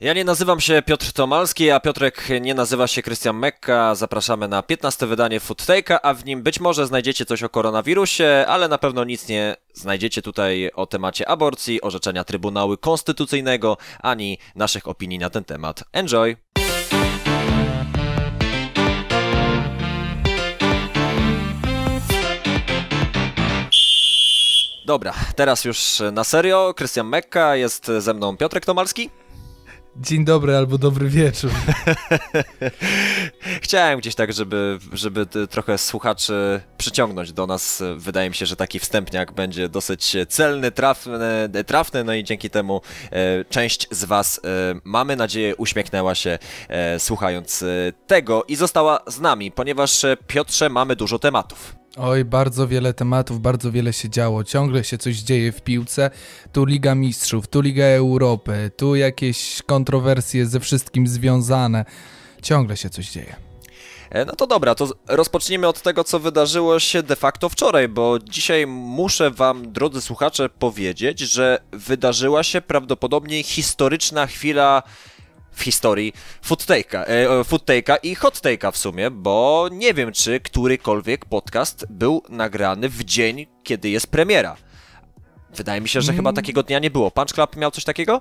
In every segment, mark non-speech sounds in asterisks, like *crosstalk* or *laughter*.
Ja nie nazywam się Piotr Tomalski, a Piotrek nie nazywa się Krystian Mekka. Zapraszamy na 15 wydanie Foodtake'a, a w nim być może znajdziecie coś o koronawirusie, ale na pewno nic nie znajdziecie tutaj o temacie aborcji, orzeczenia Trybunału Konstytucyjnego, ani naszych opinii na ten temat. Enjoy! Dobra, teraz już na serio. Krystian Mekka, jest ze mną Piotrek Tomalski. Dzień dobry albo dobry wieczór. *laughs* Chciałem gdzieś tak, żeby, żeby trochę słuchaczy przyciągnąć do nas. Wydaje mi się, że taki wstępniak będzie dosyć celny, trafny, trafny no i dzięki temu e, część z Was, e, mamy nadzieję, uśmiechnęła się e, słuchając tego i została z nami, ponieważ e, Piotrze mamy dużo tematów. Oj, bardzo wiele tematów, bardzo wiele się działo. Ciągle się coś dzieje w piłce. Tu Liga Mistrzów, tu Liga Europy, tu jakieś kontrowersje ze wszystkim związane. Ciągle się coś dzieje. E, no to dobra, to rozpocznijmy od tego, co wydarzyło się de facto wczoraj, bo dzisiaj muszę Wam, drodzy słuchacze, powiedzieć, że wydarzyła się prawdopodobnie historyczna chwila w historii Foodtake'a, e, Foodtake'a i Hottake'a w sumie, bo nie wiem, czy którykolwiek podcast był nagrany w dzień, kiedy jest premiera. Wydaje mi się, że mm. chyba takiego dnia nie było. Punch Club miał coś takiego?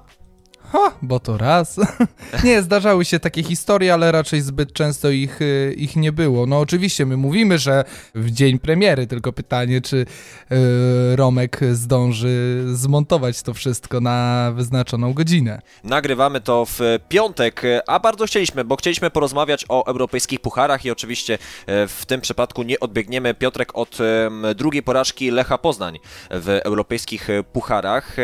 Ha, bo to raz. *laughs* nie, zdarzały się takie historie, ale raczej zbyt często ich, y, ich nie było. No oczywiście my mówimy, że w dzień premiery, tylko pytanie, czy yy, Romek zdąży zmontować to wszystko na wyznaczoną godzinę. Nagrywamy to w piątek, a bardzo chcieliśmy, bo chcieliśmy porozmawiać o europejskich pucharach i oczywiście e, w tym przypadku nie odbiegniemy Piotrek od drugiej porażki Lecha Poznań w europejskich pucharach.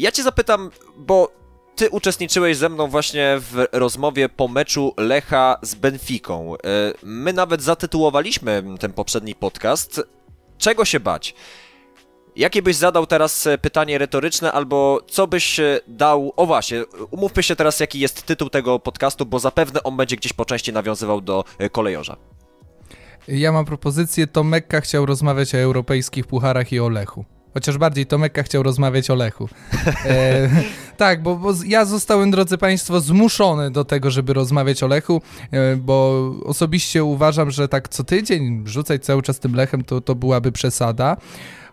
E, ja cię zapytam, bo ty uczestniczyłeś ze mną właśnie w rozmowie po meczu Lecha z Benfiką. E, my nawet zatytułowaliśmy ten poprzedni podcast Czego się bać? Jakie byś zadał teraz pytanie retoryczne, albo co byś dał. O właśnie, umówmy się teraz, jaki jest tytuł tego podcastu, bo zapewne on będzie gdzieś po części nawiązywał do e, kolejorza. Ja mam propozycję, to Mekka chciał rozmawiać o europejskich pucharach i o Lechu. Chociaż bardziej Tomeka chciał rozmawiać o Lechu. E, *laughs* tak, bo, bo, ja zostałem, drodzy Państwo, zmuszony do tego, żeby rozmawiać o Lechu, e, bo osobiście uważam, że tak co tydzień rzucać cały czas tym Lechem to, to byłaby przesada.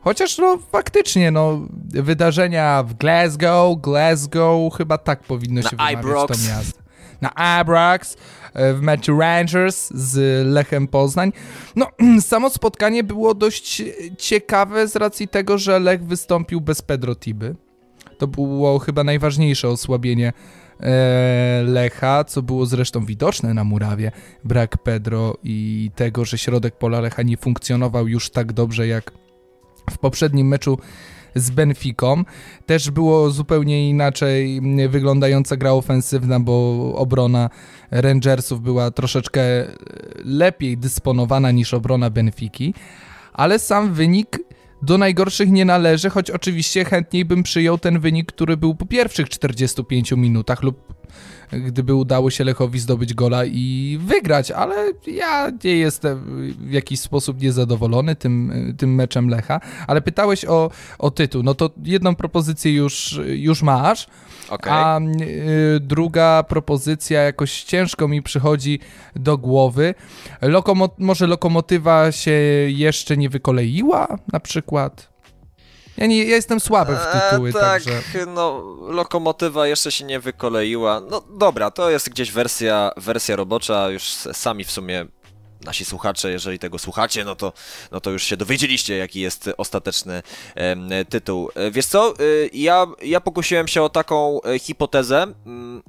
Chociaż no faktycznie, no wydarzenia w Glasgow, Glasgow, chyba tak powinno się wymawiać to miasto. Na Abrax, w meczu Rangers z Lechem Poznań. No, *clears throat* samo spotkanie było dość ciekawe z racji tego, że Lech wystąpił bez Pedro Tiby. To było chyba najważniejsze osłabienie e, Lecha, co było zresztą widoczne na murawie. Brak Pedro i tego, że środek pola Lecha nie funkcjonował już tak dobrze jak w poprzednim meczu z Benficą. Też było zupełnie inaczej wyglądająca gra ofensywna, bo obrona Rangersów była troszeczkę lepiej dysponowana niż obrona Benfiki, ale sam wynik do najgorszych nie należy, choć oczywiście chętniej bym przyjął ten wynik, który był po pierwszych 45 minutach lub gdyby udało się Lechowi zdobyć gola i wygrać, ale ja nie jestem w jakiś sposób niezadowolony tym, tym meczem Lecha. Ale pytałeś o, o tytuł, no to jedną propozycję już, już masz. Okay. A y, druga propozycja jakoś ciężko mi przychodzi do głowy. Lokomo może lokomotywa się jeszcze nie wykoleiła na przykład? Ja, nie, ja jestem słaby w tytuły, e, tak, także... no, lokomotywa jeszcze się nie wykoleiła. No dobra, to jest gdzieś wersja, wersja robocza, już sami w sumie nasi słuchacze, jeżeli tego słuchacie, no to, no to już się dowiedzieliście, jaki jest ostateczny e, tytuł. Wiesz co, y, ja, ja pokusiłem się o taką e, hipotezę, mm,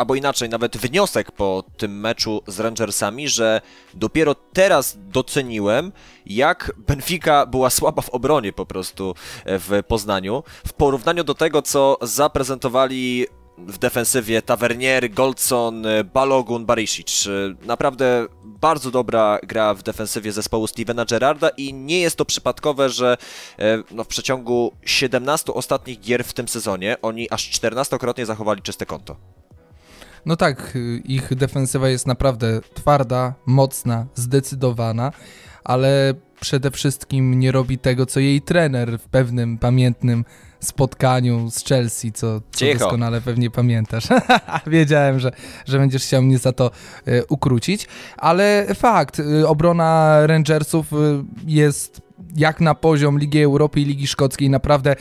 albo inaczej, nawet wniosek po tym meczu z Rangersami, że dopiero teraz doceniłem, jak Benfica była słaba w obronie po prostu e, w Poznaniu, w porównaniu do tego, co zaprezentowali w defensywie Tavernier, Goldson, e, Balogun, Barisic. E, naprawdę bardzo dobra gra w defensywie zespołu Stevena Gerrarda i nie jest to przypadkowe, że no, w przeciągu 17 ostatnich gier w tym sezonie oni aż 14-krotnie zachowali czyste konto. No tak, ich defensywa jest naprawdę twarda, mocna, zdecydowana, ale przede wszystkim nie robi tego, co jej trener w pewnym pamiętnym spotkaniu z Chelsea, co, co doskonale pewnie pamiętasz. *laughs* Wiedziałem, że, że będziesz chciał mnie za to y, ukrócić, ale fakt, y, obrona Rangersów y, jest jak na poziom Ligi Europy i Ligi Szkockiej. Naprawdę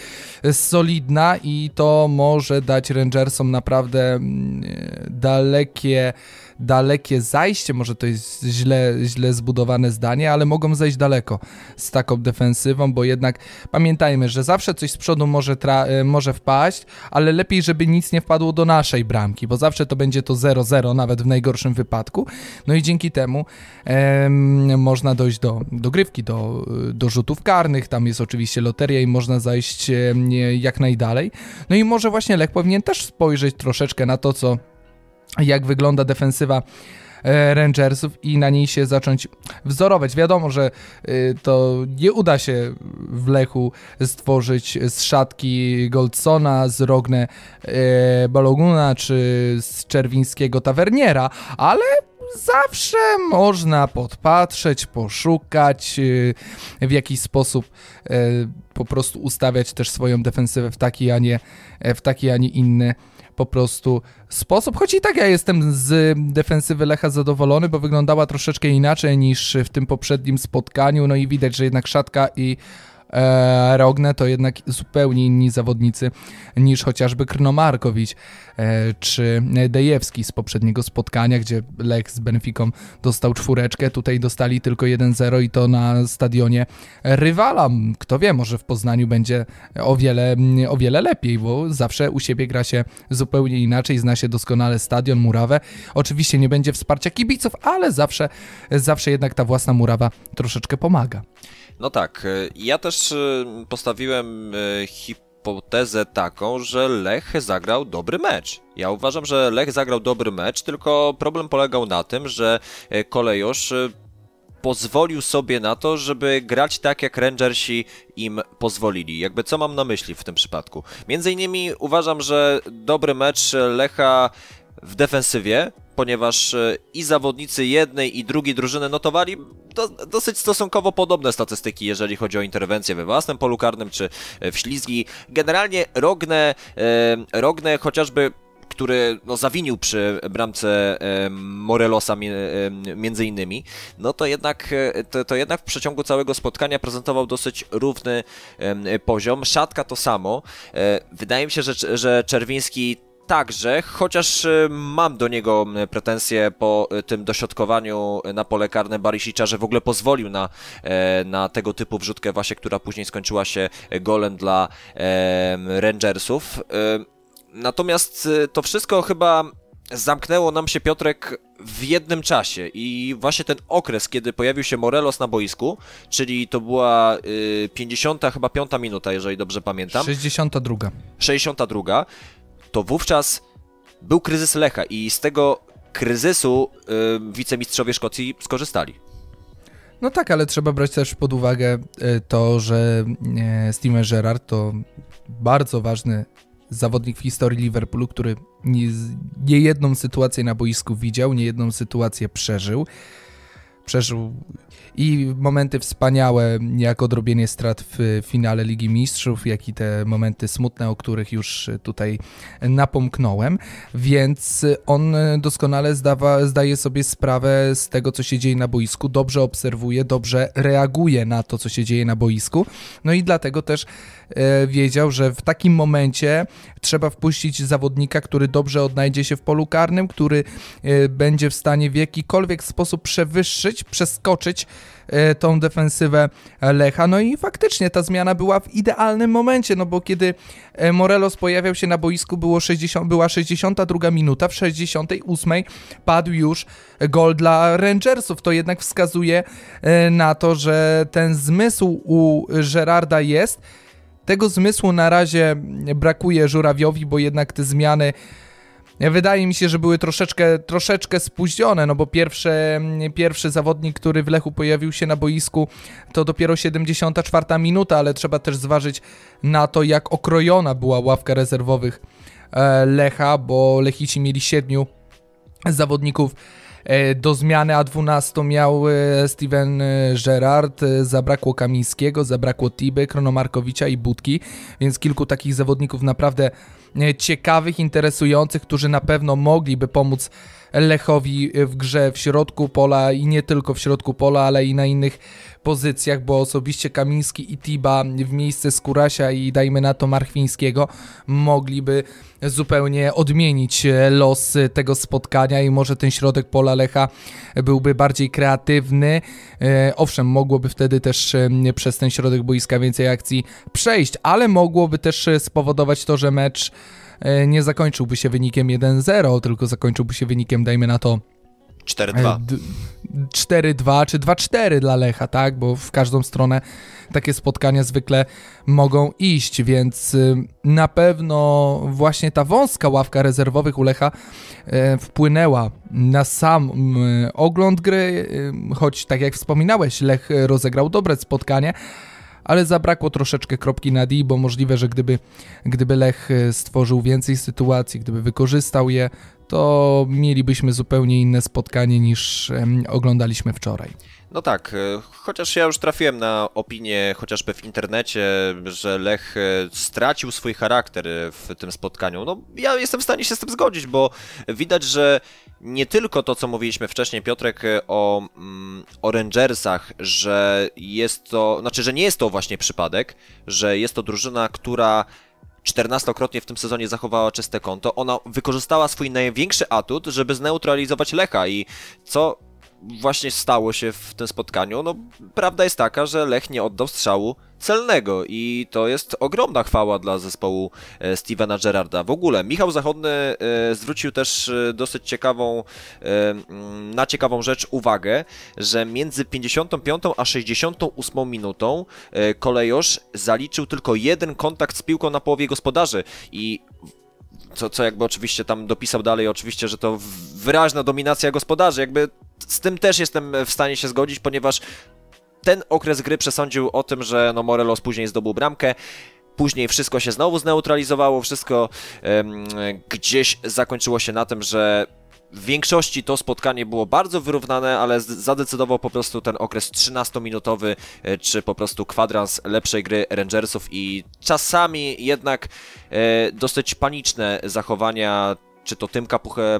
solidna i to może dać Rangersom naprawdę mm, dalekie dalekie zajście, może to jest źle, źle zbudowane zdanie, ale mogą zejść daleko z taką defensywą, bo jednak pamiętajmy, że zawsze coś z przodu może, tra- może wpaść, ale lepiej, żeby nic nie wpadło do naszej bramki, bo zawsze to będzie to 0-0, nawet w najgorszym wypadku. No i dzięki temu em, można dojść do dogrywki, do, do rzutów karnych, tam jest oczywiście loteria i można zajść em, jak najdalej. No i może właśnie Lech powinien też spojrzeć troszeczkę na to, co jak wygląda defensywa e, Rangersów i na niej się zacząć wzorować. Wiadomo, że y, to nie uda się w Lechu stworzyć z szatki Goldsona, z Rogne e, Baloguna czy z Czerwińskiego Tawerniera, ale zawsze można podpatrzeć, poszukać, w jakiś sposób e, po prostu ustawiać też swoją defensywę w taki, a nie, w taki, a nie inny po prostu sposób. Choć i tak ja jestem z defensywy Lecha zadowolony, bo wyglądała troszeczkę inaczej niż w tym poprzednim spotkaniu. No i widać, że jednak Szatka i e, Rogne to jednak zupełnie inni zawodnicy niż chociażby Krnomarkowicz e, czy Dejewski z poprzedniego spotkania, gdzie Lech z Benfiką dostał czwóreczkę, tutaj dostali tylko 1-0 i to na stadionie rywala. Kto wie, może w Poznaniu będzie o wiele, o wiele lepiej, bo zawsze u siebie gra się zupełnie inaczej, zna się doskonale stadion, murawę. Oczywiście nie będzie wsparcia kibiców, ale zawsze, zawsze jednak ta własna murawa troszeczkę pomaga. No tak, ja też postawiłem hipotezę taką, że Lech zagrał dobry mecz. Ja uważam, że Lech zagrał dobry mecz, tylko problem polegał na tym, że kolejusz pozwolił sobie na to, żeby grać tak, jak Rangersi im pozwolili. Jakby co mam na myśli w tym przypadku? Między innymi uważam, że dobry mecz Lecha w defensywie, ponieważ i zawodnicy jednej i drugiej drużyny notowali do, dosyć stosunkowo podobne statystyki, jeżeli chodzi o interwencje we własnym polu karnym czy w ślizgi. Generalnie Rogne, e, Rogne chociażby który no, zawinił przy bramce e, Morelosa e, między innymi, no to jednak, to, to, jednak w przeciągu całego spotkania prezentował dosyć równy e, poziom. Szatka to samo. Wydaje mi się, że, że Czerwiński także, chociaż mam do niego pretensje po tym dośrodkowaniu na pole karne Barisicza, że w ogóle pozwolił na, na tego typu wrzutkę właśnie, która później skończyła się golem dla Rangersów. Natomiast to wszystko chyba zamknęło nam się Piotrek w jednym czasie i właśnie ten okres, kiedy pojawił się Morelos na boisku, czyli to była y, 50 chyba 5 minuta, jeżeli dobrze pamiętam. 62. 62. To wówczas był kryzys Lecha i z tego kryzysu y, wicemistrzowie Szkocji skorzystali. No tak, ale trzeba brać też pod uwagę to, że Steven Gerrard to bardzo ważny zawodnik w historii Liverpoolu, który nie, nie jedną sytuację na boisku widział, nie jedną sytuację przeżył. Przeżył i momenty wspaniałe, jak odrobienie strat w finale Ligi Mistrzów, jak i te momenty smutne, o których już tutaj napomknąłem, więc on doskonale zdawa, zdaje sobie sprawę z tego, co się dzieje na boisku, dobrze obserwuje, dobrze reaguje na to, co się dzieje na boisku, no i dlatego też wiedział, że w takim momencie trzeba wpuścić zawodnika, który dobrze odnajdzie się w polu karnym, który e, będzie w stanie w jakikolwiek sposób przewyższyć, przeskoczyć tą defensywę Lecha. No i faktycznie ta zmiana była w idealnym momencie, no bo kiedy Morelos pojawiał się na boisku, było 60, była 62 minuta, w 68 padł już gol dla Rangersów. To jednak wskazuje na to, że ten zmysł u Gerarda jest. Tego zmysłu na razie brakuje Żurawiowi, bo jednak te zmiany Wydaje mi się, że były troszeczkę, troszeczkę spóźnione, no bo pierwszy, pierwszy zawodnik, który w Lechu pojawił się na boisku, to dopiero 74 minuta, ale trzeba też zważyć na to, jak okrojona była ławka rezerwowych Lecha, bo Lechici mieli siedmiu zawodników E, do zmiany A12 miał e, Steven e, Gerrard, zabrakło Kamińskiego, zabrakło Tiby, Kronomarkowicza i Budki, więc kilku takich zawodników naprawdę ciekawych, interesujących, którzy na pewno mogliby pomóc Lechowi w grze w środku pola i nie tylko w środku pola, ale i na innych pozycjach, bo osobiście Kamiński i Tiba w miejsce Skurasia i dajmy na to Marchwińskiego mogliby zupełnie odmienić los tego spotkania i może ten środek pola Lecha byłby bardziej kreatywny. E, owszem, mogłoby wtedy też e, przez ten środek boiska więcej akcji przejść, ale mogłoby też spowodować to, że mecz e, nie zakończyłby się wynikiem 1-0, tylko zakończyłby się wynikiem, dajmy na to 4-2. 4-2 czy 2-4 dla Lecha, tak? Bo w każdą stronę takie spotkania zwykle mogą iść, więc y, na pewno właśnie ta wąska ławka rezerwowych u Lecha e, wpłynęła na sam ogląd gry, y, choć tak jak wspominałeś, Lech rozegrał dobre spotkanie, ale zabrakło troszeczkę kropki na D, bo możliwe, że gdyby, gdyby Lech e, stworzył więcej sytuacji, gdyby wykorzystał je, to mielibyśmy zupełnie inne spotkanie niż oglądaliśmy wczoraj. No tak, e, chociaż ja już trafiłem na opinię chociażby w internecie, że Lech e, stracił swój charakter w tym spotkaniu. No ja jestem w stanie się z tym zgodzić, bo widać, że nie tylko to, co mówiliśmy wcześniej, Piotrek, o, mm, o Rangersach, że jest to, znaczy, że nie jest to właśnie przypadek, że jest to drużyna, która 14-krotnie w tym sezonie zachowała czyste konto. Ona wykorzystała swój największy atut, żeby zneutralizować Lecha i co właśnie stało się w tym spotkaniu? No, prawda jest taka, że Lech nie oddał strzału celnego i to jest ogromna chwała dla zespołu e, Stevena Gerrarda. W ogóle Michał Zachodny e, zwrócił też e, dosyć ciekawą, mm, na ciekawą rzecz uwagę, że między 55 a 68 minutą kolejosz zaliczył tylko jeden kontakt z piłką na połowie gospodarzy i co, co jakby oczywiście tam dopisał dalej, oczywiście, że to wyraźna dominacja gospodarzy, jakby z tym też jestem w stanie się zgodzić, ponieważ ten okres gry przesądził o tym, że no Morelos później zdobył bramkę. Później wszystko się znowu zneutralizowało, wszystko gdzieś zakończyło się na tym, że w większości to spotkanie było bardzo wyrównane, ale zadecydował po prostu ten okres 13-minutowy, e, czy po prostu kwadrans lepszej gry Rangersów i czasami jednak e, dosyć paniczne zachowania czy to Tymka Puch e,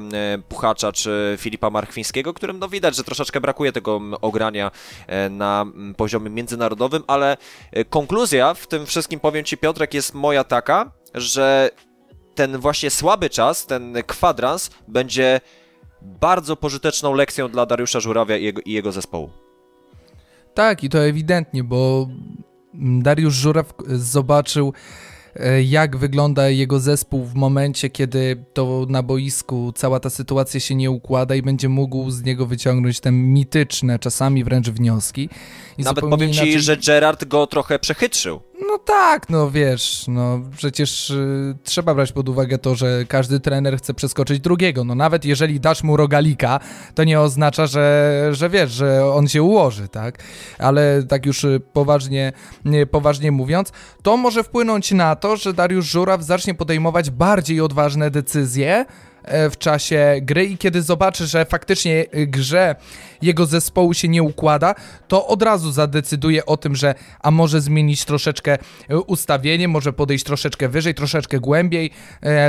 Puchacza, czy Filipa Marchwińskiego, którym no widać, że troszeczkę brakuje tego ogrania e, na poziomie międzynarodowym, ale e, konkluzja w tym wszystkim, powiem Ci Piotrek, jest moja taka, że ten właśnie słaby czas, ten kwadrans będzie bardzo pożyteczną lekcją dla Dariusza Żurawia i jego, i jego zespołu. Tak, i to ewidentnie, bo Dariusz Żuraw zobaczył jak wygląda jego zespół w momencie, kiedy to na boisku cała ta sytuacja się nie układa i będzie mógł z niego wyciągnąć te mityczne, czasami wręcz wnioski. I Nawet powiem inaczej... ci, że Gerard go trochę przechytrzył. No tak, no wiesz, no przecież y, trzeba brać pod uwagę to, że każdy trener chce przeskoczyć drugiego. No nawet jeżeli dasz mu rogalika, to nie oznacza, że, że wiesz, że on się ułoży, tak? Ale tak już y, poważnie, poważnie mówiąc, to może wpłynąć na to, że Dariusz Żuraw zacznie podejmować bardziej odważne decyzje, w czasie gry i kiedy zobaczy, że faktycznie e, grze jego zespołu się nie układa, to od razu zadecyduje o tym, że a może zmienić troszeczkę e, ustawienie, może podejść troszeczkę wyżej, troszeczkę głębiej,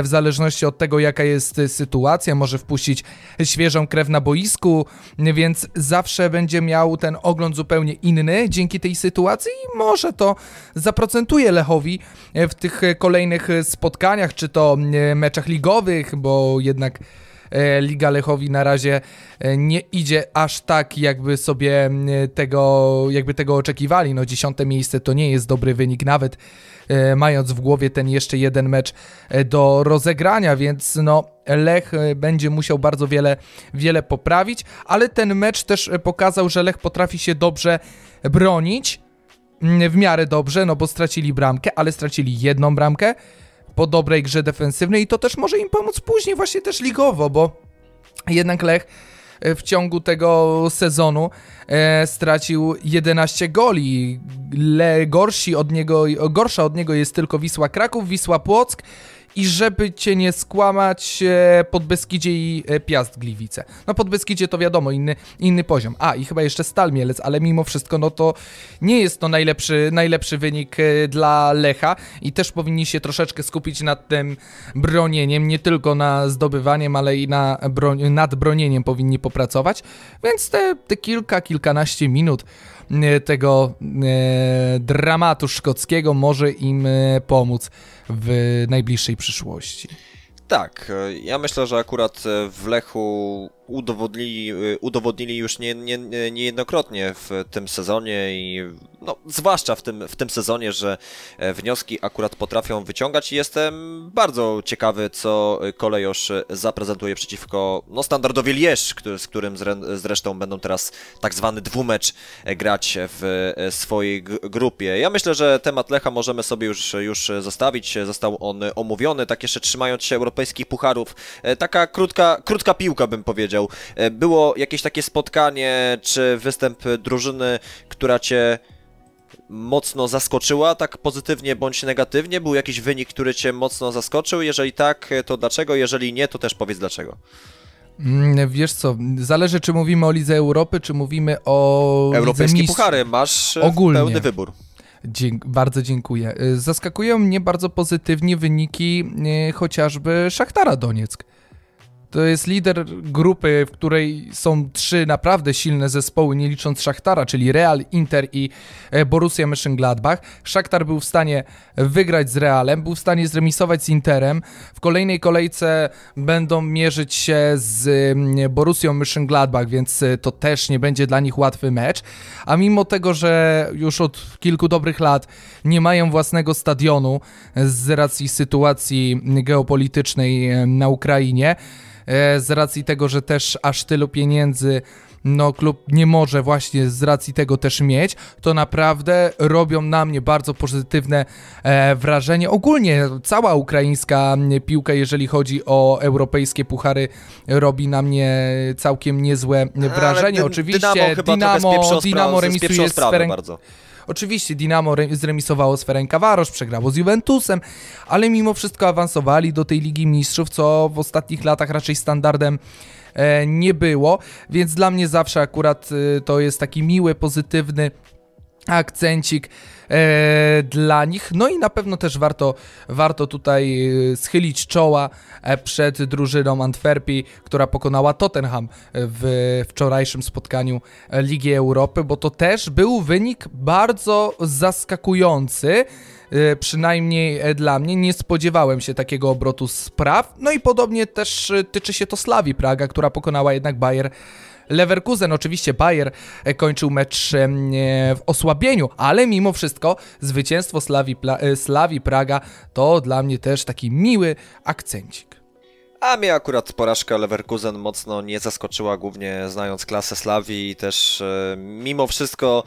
w zależności od tego, jaka jest sytuacja, może wpuścić świeżą krew na boisku, więc zawsze będzie miał ten ogląd zupełnie inny dzięki tej sytuacji i może to zaprocentuje Lechowi w tych kolejnych spotkaniach, czy to meczach ligowych, bo jednak e, Liga Lechowi na razie e, nie idzie aż tak, jakby sobie tego, jakby tego oczekiwali. No dziesiąte miejsce to nie jest dobry wynik, nawet e, mając w głowie ten jeszcze jeden mecz do rozegrania, więc no Lech będzie musiał bardzo wiele, wiele poprawić, ale ten mecz też pokazał, że Lech potrafi się dobrze bronić, w miarę dobrze, no bo stracili bramkę, ale stracili jedną bramkę, po dobrej grze defensywnej i to też może im pomóc później właśnie też ligowo, bo jednak Lech e, w ciągu tego sezonu e, stracił 11 goli. Le, gorsi od niego, gorsza od niego jest tylko Wisła Kraków, Wisła Płock i żeby cię nie skłamać, e, Podbeskidzie i e, Piast Gliwice. No Podbeskidzie to wiadomo, inny, inny poziom. A, i chyba jeszcze Stal Mielec, ale mimo wszystko, no to nie jest to najlepszy, najlepszy wynik e, dla Lecha i też powinni się troszeczkę skupić nad tym bronieniem, nie tylko na zdobywaniem, ale i na broń, nad bronieniem powinni popracować, więc te, te kilka, kilkanaście minut tego e, dramatu szkockiego może im e, pomóc w najbliższej przyszłości. Tak, e, ja myślę, że akurat e, w Lechu udowodnili, y, udowodnili już nie, nie, niejednokrotnie w tym sezonie i no, zwłaszcza w tym, w tym sezonie, że e, wnioski akurat potrafią wyciągać i jestem bardzo ciekawy, co kolejosz zaprezentuje przeciwko no, standardowi Lierz, który, z którym zresztą będą teraz tak zwany dwumecz e, grać w e, swojej grupie. Ja myślę, że temat Lecha możemy sobie już, już zostawić, został on omówiony, tak jeszcze trzymając się europejskich pucharów. Taka krótka, krótka piłka bym powiedział, powiedział. E, było jakieś takie spotkanie, czy występ drużyny, która cię mocno zaskoczyła, tak pozytywnie bądź negatywnie? Był jakiś wynik, który cię mocno zaskoczył? Jeżeli tak, to dlaczego? Jeżeli nie, to też powiedz dlaczego. Mm, wiesz co, zależy czy mówimy o Lidze Europy, czy mówimy o Europejskie Puchary, masz Ogólnie. pełny wybór. Dzięk bardzo dziękuję. E, zaskakują mnie bardzo pozytywnie wyniki e, chociażby Szachtara Donieck. To jest lider grupy, w której są trzy naprawdę silne zespoły, nie licząc Szachtara, czyli Real, Inter i e, Borussia Mönchengladbach. Szachtar był w stanie wygrać z Realem, był w stanie zremisować z Interem. W kolejnej kolejce będą mierzyć się z mm, Borussią Mönchengladbach, więc e, to też nie będzie dla nich łatwy mecz. A mimo tego, że już od kilku dobrych lat nie mają własnego stadionu z racji sytuacji geopolitycznej e, na Ukrainie, z racji tego, że też aż tylu pieniędzy no klub nie może właśnie z racji tego też mieć, to naprawdę robią na mnie bardzo pozytywne e, wrażenie. Ogólnie cała ukraińska piłka, jeżeli chodzi o europejskie puchary, robi na mnie całkiem niezłe wrażenie. Ale Oczywiście Dynamo, Dynamo, Dynamo remisuje z Ferenc... bardzo. Oczywiście Dinamo zremisowało z Ferencvaros, przegrało z Juventusem, ale mimo wszystko awansowali do tej Ligi Mistrzów, co w ostatnich latach raczej standardem e, nie było, więc dla mnie zawsze akurat e, to jest taki miły, pozytywny akcencik e, dla nich. No i na pewno też warto, warto tutaj e, schylić czoła e, przed drużyną Antwerpii, która pokonała Tottenham w wczorajszym spotkaniu Ligi Europy, bo to też był wynik bardzo zaskakujący. Przynajmniej dla mnie nie spodziewałem się takiego obrotu spraw. No i podobnie też tyczy się to Slawii Praga, która pokonała jednak Bayer Leverkusen, oczywiście Bayer e, kończył mecz e, w osłabieniu, ale mimo wszystko zwycięstwo Slawi, e, Slawi Praga to dla mnie też taki miły akcencik. A mnie akurat porażka Leverkusen mocno nie zaskoczyła, głównie znając klasę Slawii i też mimo wszystko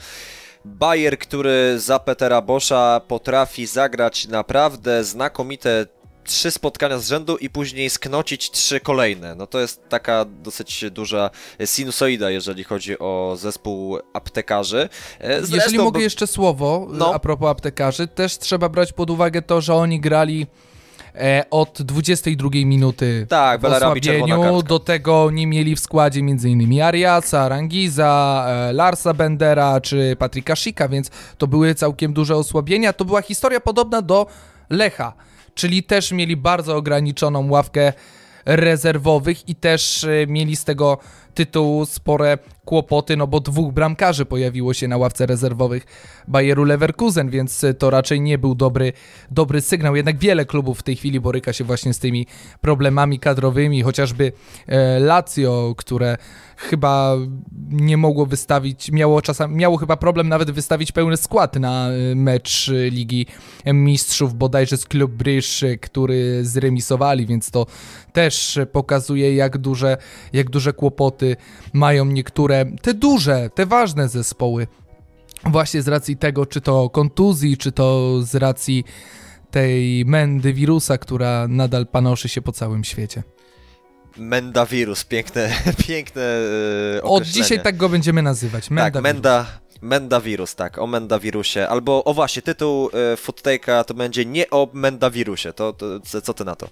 Bayer, który za Petera Boscha potrafi zagrać naprawdę znakomite trzy spotkania z rzędu i później sknocić trzy kolejne. No to jest taka dosyć duża sinusoida, jeżeli chodzi o zespół aptekarzy. E, zresztą, jeżeli mogę jeszcze słowo no. a propos aptekarzy, też trzeba brać pod uwagę to, że oni grali e, od 22 minuty tak, w osłabieniu, do tego nie mieli w składzie m.in. Ariasa, Rangiza, e, Larsa Bendera czy Patryka Shika, więc to były całkiem duże osłabienia. To była historia podobna do Lecha czyli też mieli bardzo ograniczoną ławkę rezerwowych i też e, mieli z tego tytułu spore kłopoty, no bo dwóch bramkarzy pojawiło się na ławce rezerwowych Bayeru Leverkusen, więc to raczej nie był dobry, dobry sygnał. Jednak wiele klubów w tej chwili boryka się właśnie z tymi problemami kadrowymi, chociażby e, Lazio, które chyba nie mogło wystawić, miało czasami, miało chyba problem nawet wystawić pełny skład na e, mecz Ligi Mistrzów, bodajże z Klub Bryż, który zremisowali, więc to też pokazuje jak duże, jak duże kłopoty mają niektóre, te duże, te ważne zespoły. Właśnie z racji tego, czy to kontuzji, czy to z racji tej mędy wirusa, która nadal panoszy się po całym świecie. Menda wirus, piękne, *laughs* piękne yy, Od dzisiaj tak go będziemy nazywać. Menda tak, Menda, Mendawirus, tak, o Mendawirusie. Albo, o właśnie, tytuł y, Foodtake'a to będzie nie o Mendawirusie. To, to, co ty na to?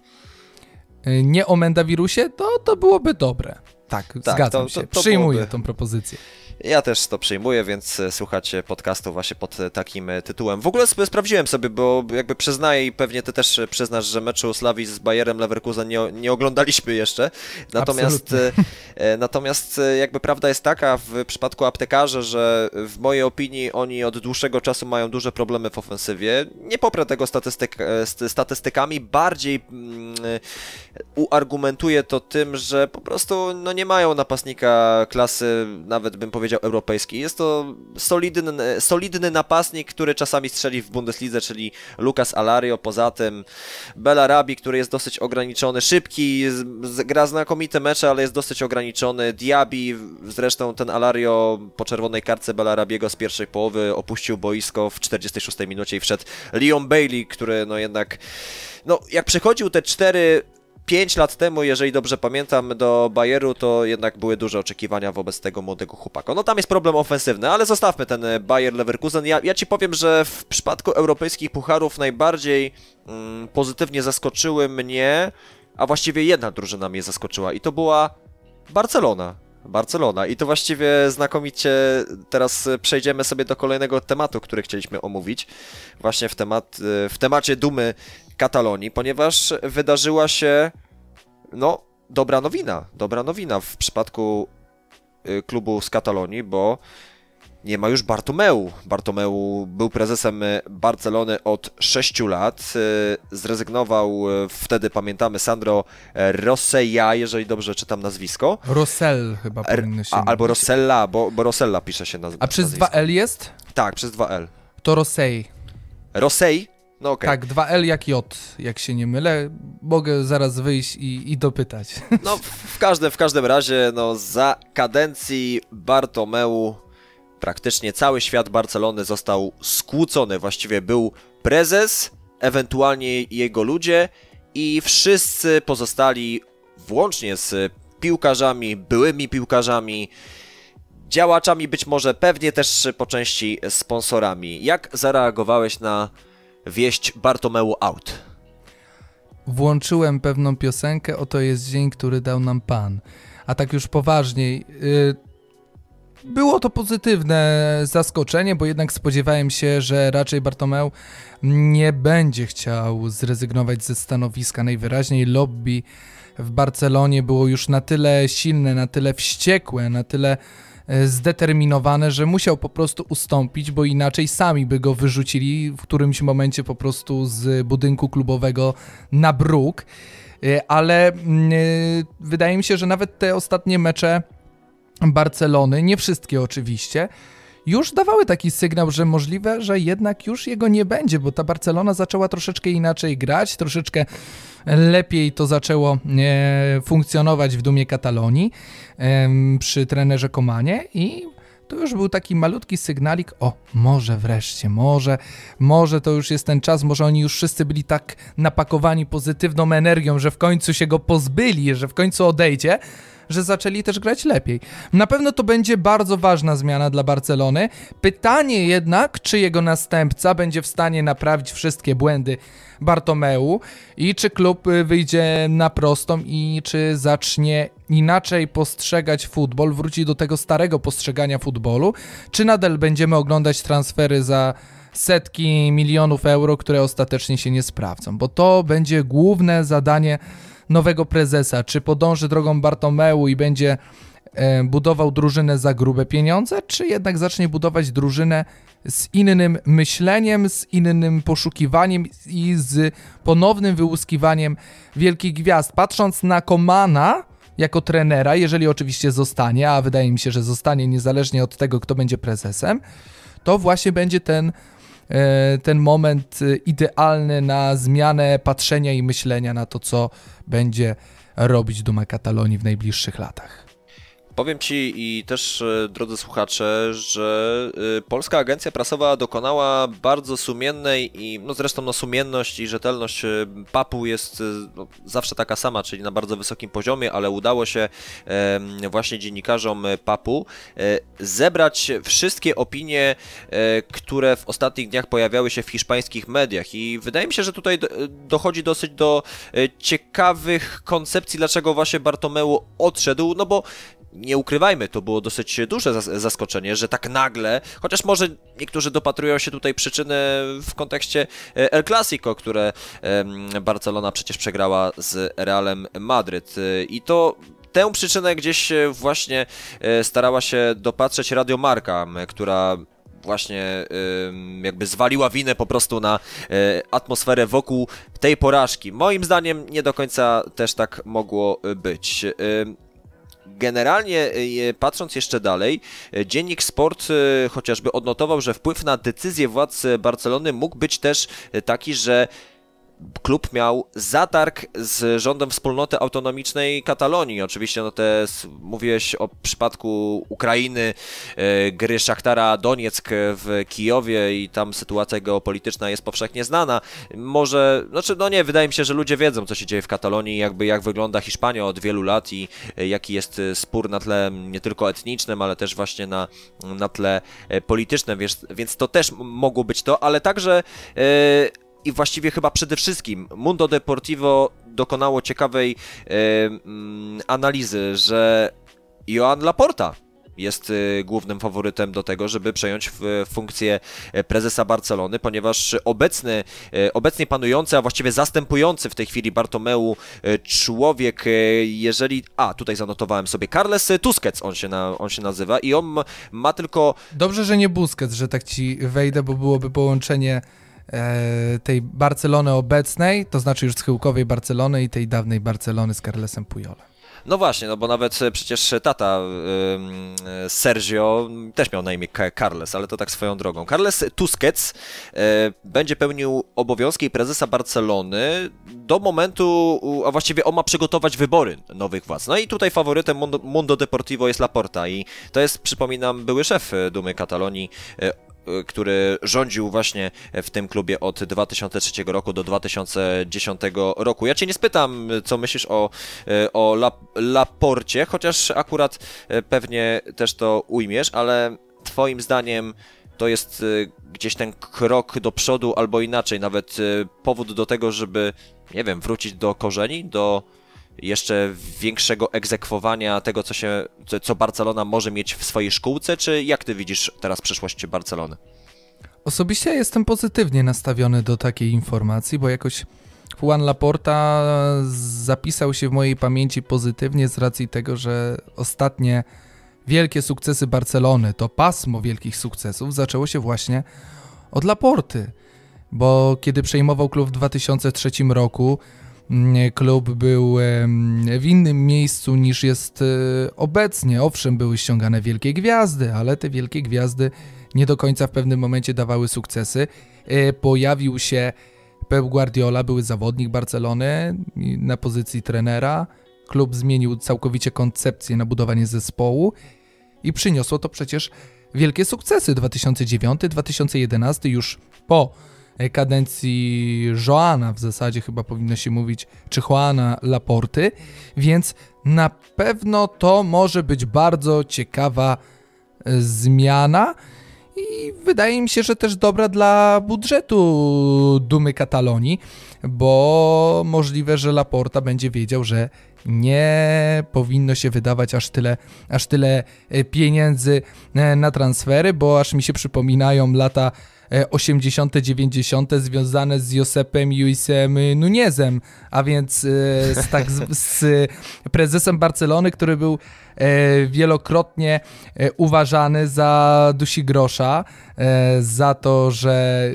Y, nie o Mendawirusie, to, to byłoby dobre. Tak, tak zgadzam to, się. To, Przyjmuję byłoby... tą propozycję. Ja też to przyjmuję, więc e, słuchacie podcastu właśnie pod e, takim e, tytułem. W ogóle sobie sprawdziłem sobie, bo jakby przyznaję i pewnie ty też przyznasz, że meczu Slawii z Bayerem Leverkusen nie, nie oglądaliśmy jeszcze. Natomiast, natomiast jakby prawda jest taka w przypadku aptekarza, że w mojej opinii oni od dłuższego czasu mają duże problemy w ofensywie. Nie poprę tego statystyk, statystykami, bardziej mm, uargumentuję to tym, że po prostu no, nie mają napastnika klasy, nawet bym powiedział, europejskiej. Jest to solidny, solidny napastnik, który czasami strzeli w Bundeslidze, czyli Lucas Alario. Poza tym Belarabi, który jest dosyć ograniczony, szybki, gra znakomite mecze, ale jest dosyć ograniczony. Diaby, zresztą ten Alario po czerwonej kartce Belarabiego z pierwszej połowy opuścił boisko w 46 minucie i wszedł Leon Bailey, który no jednak no, jak przechodził te cztery 5 lat temu, jeżeli dobrze pamiętam, do Bayeru, to jednak były duże oczekiwania wobec tego młodego chłopaka. No tam jest problem ofensywny, ale zostawmy ten Bayer Leverkusen. Ja, ja ci powiem, że w przypadku europejskich pucharów najbardziej mm, pozytywnie zaskoczyły mnie, a właściwie jedna drużyna mnie zaskoczyła i to była Barcelona. Barcelona. I to właściwie znakomicie teraz przejdziemy sobie do kolejnego tematu, który chcieliśmy omówić. Właśnie w, temat, w temacie dumy Katalonii, ponieważ wydarzyła się, no, dobra nowina. Dobra nowina w przypadku y, klubu z Katalonii, bo nie ma już Bartomeu. Bartomeu był prezesem Barcelony od 6 lat. Y, zrezygnował y, wtedy, pamiętamy, Sandro Rossella, jeżeli dobrze czytam nazwisko. Rossell chyba powinno się A, Albo Rossella, bo, bo Rossella pisze się nazwisko. A przez 2L jest? Tak, przez 2L. To Rossei. Rossei? No okay. Tak, 2L jak J, jak się nie mylę. Mogę zaraz wyjść i, i dopytać. No, w każdym, w każdym razie, no, za kadencji Bartomeu praktycznie cały świat Barcelony został skłócony. Właściwie był prezes, ewentualnie jego ludzie i wszyscy pozostali, włącznie z piłkarzami, byłymi piłkarzami, działaczami, być może pewnie też po części sponsorami. Jak zareagowałeś na wieść Bartomeu out? Włączyłem pewną piosenkę, oto jest dzień, który dał nam Pan. A tak już poważniej, yy, było to pozytywne zaskoczenie, bo jednak spodziewałem się, że raczej Bartomeu nie będzie chciał zrezygnować ze stanowiska. Najwyraźniej lobby w Barcelonie było już na tyle silne, na tyle wściekłe, na tyle E, zdeterminowane, że musiał po prostu ustąpić, bo inaczej sami by go wyrzucili w którymś momencie po prostu z budynku klubowego na bruk. E, ale mm, e, wydaje mi się, że nawet te ostatnie mecze Barcelony, nie wszystkie oczywiście, już dawały taki sygnał, że możliwe, że jednak już jego nie będzie, bo ta Barcelona zaczęła troszeczkę inaczej grać, troszeczkę lepiej to zaczęło e, funkcjonować w dumie Katalonii e, przy trenerze Komanie i to już był taki malutki sygnalik, o, może wreszcie, może, może to już jest ten czas, może oni już wszyscy byli tak napakowani pozytywną energią, że w końcu się go pozbyli, że w końcu odejdzie, że zaczęli też grać lepiej. Na pewno to będzie bardzo ważna zmiana dla Barcelony. Pytanie jednak, czy jego następca będzie w stanie naprawić wszystkie błędy Bartomeu i czy klub y, wyjdzie na prostą i czy zacznie inaczej postrzegać futbol, wróci do tego starego postrzegania futbolu, czy nadal będziemy oglądać transfery za setki milionów euro, które ostatecznie się nie sprawdzą, bo to będzie główne zadanie nowego prezesa? Czy podąży drogą Bartomeu i będzie e, budował drużynę za grube pieniądze, czy jednak zacznie budować drużynę z innym myśleniem, z innym poszukiwaniem i z ponownym wyłuskiwaniem wielkich gwiazd? Patrząc na Komana jako trenera, jeżeli oczywiście zostanie, a wydaje mi się, że zostanie niezależnie od tego, kto będzie prezesem, to właśnie będzie ten ten moment e, idealny na zmianę patrzenia i myślenia na to, co będzie robić Duma Katalonii w najbliższych latach. Powiem Ci i też, e, drodzy słuchacze, że e, Polska Agencja Prasowa dokonała bardzo sumiennej i no zresztą no, sumienność i rzetelność e, PAP-u jest no, zawsze taka sama, czyli na bardzo wysokim poziomie, ale udało się e, właśnie dziennikarzom PAP-u e, zebrać wszystkie opinie, e, które w ostatnich dniach pojawiały się w hiszpańskich mediach. I wydaje mi się, że tutaj dochodzi dosyć do ciekawych koncepcji, dlaczego właśnie Bartomeu odszedł, no bo nie ukrywajmy, to było dosyć duże zaskoczenie, że tak nagle, chociaż może niektórzy dopatrują się tutaj przyczyny w kontekście e, El Clasico, które Barcelona przecież przegrała z Realem Madryt. I to tę przyczynę gdzieś właśnie e, starała się dopatrzeć Radio Marka, która właśnie jakby zwaliła winę po prostu na e, atmosferę wokół tej porażki. Moim zdaniem nie do końca też tak mogło być. Generalnie e, patrząc jeszcze dalej, e, dziennik Sport e, chociażby odnotował, że wpływ na decyzję władz Barcelony mógł być też taki, że klub miał zatarg z rządem wspólnoty autonomicznej Katalonii. Oczywiście, no te, mówiłeś o przypadku Ukrainy, e, gry Szachtara Donieck w Kijowie i tam sytuacja geopolityczna jest powszechnie znana. Może, znaczy, no nie, wydaje mi się, że ludzie wiedzą, co się dzieje w Katalonii, jakby jak wygląda Hiszpania od wielu lat i e, jaki jest spór na tle nie tylko etnicznym, ale też właśnie na, na tle e, politycznym, więc, więc to też mogło być to, ale także i właściwie chyba przede wszystkim Mundo Deportivo dokonało ciekawej e, mm, analizy, że Joan Laporta jest e, głównym faworytem do tego, żeby przejąć funkcję e, prezesa Barcelony, ponieważ obecny, e, obecnie panujący, a właściwie zastępujący w tej chwili Bartomeu człowiek, jeżeli... A, tutaj zanotowałem sobie, Carles Tusquets on się, na, on się nazywa i on ma tylko... Dobrze, że nie Busquets, że tak ci wejdę, bo byłoby połączenie tej Barcelony obecnej, to znaczy już schyłkowej Barcelony i tej dawnej Barcelony z Carlesem Pujolem. No właśnie, no bo nawet e, przecież tata y, Sergio też miał na imię Carles, ale to tak swoją drogą. Carles Tusquets będzie pełnił obowiązki prezesa Barcelony do momentu, a właściwie on ma przygotować wybory nowych władz. No i tutaj faworytem Mundo, Mundo Deportivo jest Laporta i to jest, przypominam, były szef Dumy Katalonii, który rządził właśnie w tym klubie od 2003 roku do 2010 roku. Ja cię nie spytam, co myślisz o, y, o Laporcie, chociaż akurat y, pewnie też to ujmiesz, ale twoim zdaniem to jest gdzieś ten krok do przodu, albo inaczej, nawet powód do tego, żeby, nie wiem, wrócić do korzeni, do jeszcze większego egzekwowania tego, co, się, co Barcelona może mieć w swojej szkółce, czy jak ty widzisz teraz przyszłość Barcelony? Osobiście jestem pozytywnie nastawiony do takiej informacji, bo jakoś Juan Laporta zapisał się w mojej pamięci pozytywnie z racji tego, że ostatnie wielkie sukcesy Barcelony, to pasmo wielkich sukcesów zaczęło się właśnie od Laporty, bo kiedy przejmował klub w 2003 roku, klub był w innym miejscu niż jest e, obecnie. Owszem, były ściągane wielkie gwiazdy, ale te wielkie gwiazdy nie do końca w pewnym momencie dawały sukcesy. E, pojawił się Pep Guardiola, były zawodnik Barcelony na pozycji trenera. Klub zmienił całkowicie koncepcję na budowanie zespołu i przyniosło to przecież wielkie sukcesy. 2009-2011 już po kadencji Joana w zasadzie chyba powinno się mówić, czy Juana Laporty, więc na pewno to może być bardzo ciekawa e, zmiana i wydaje mi się, że też dobra dla budżetu Dumy Katalonii, bo możliwe, że Laporta będzie wiedział, że nie powinno się wydawać aż tyle, aż tyle e, pieniędzy na transfery, bo aż mi się przypominają lata 80., 90. związane z Josepem Luisem Nunezem, a więc e, z, tak, z, z prezesem Barcelony, który był e, wielokrotnie e, uważany za dusi grosza, za to, że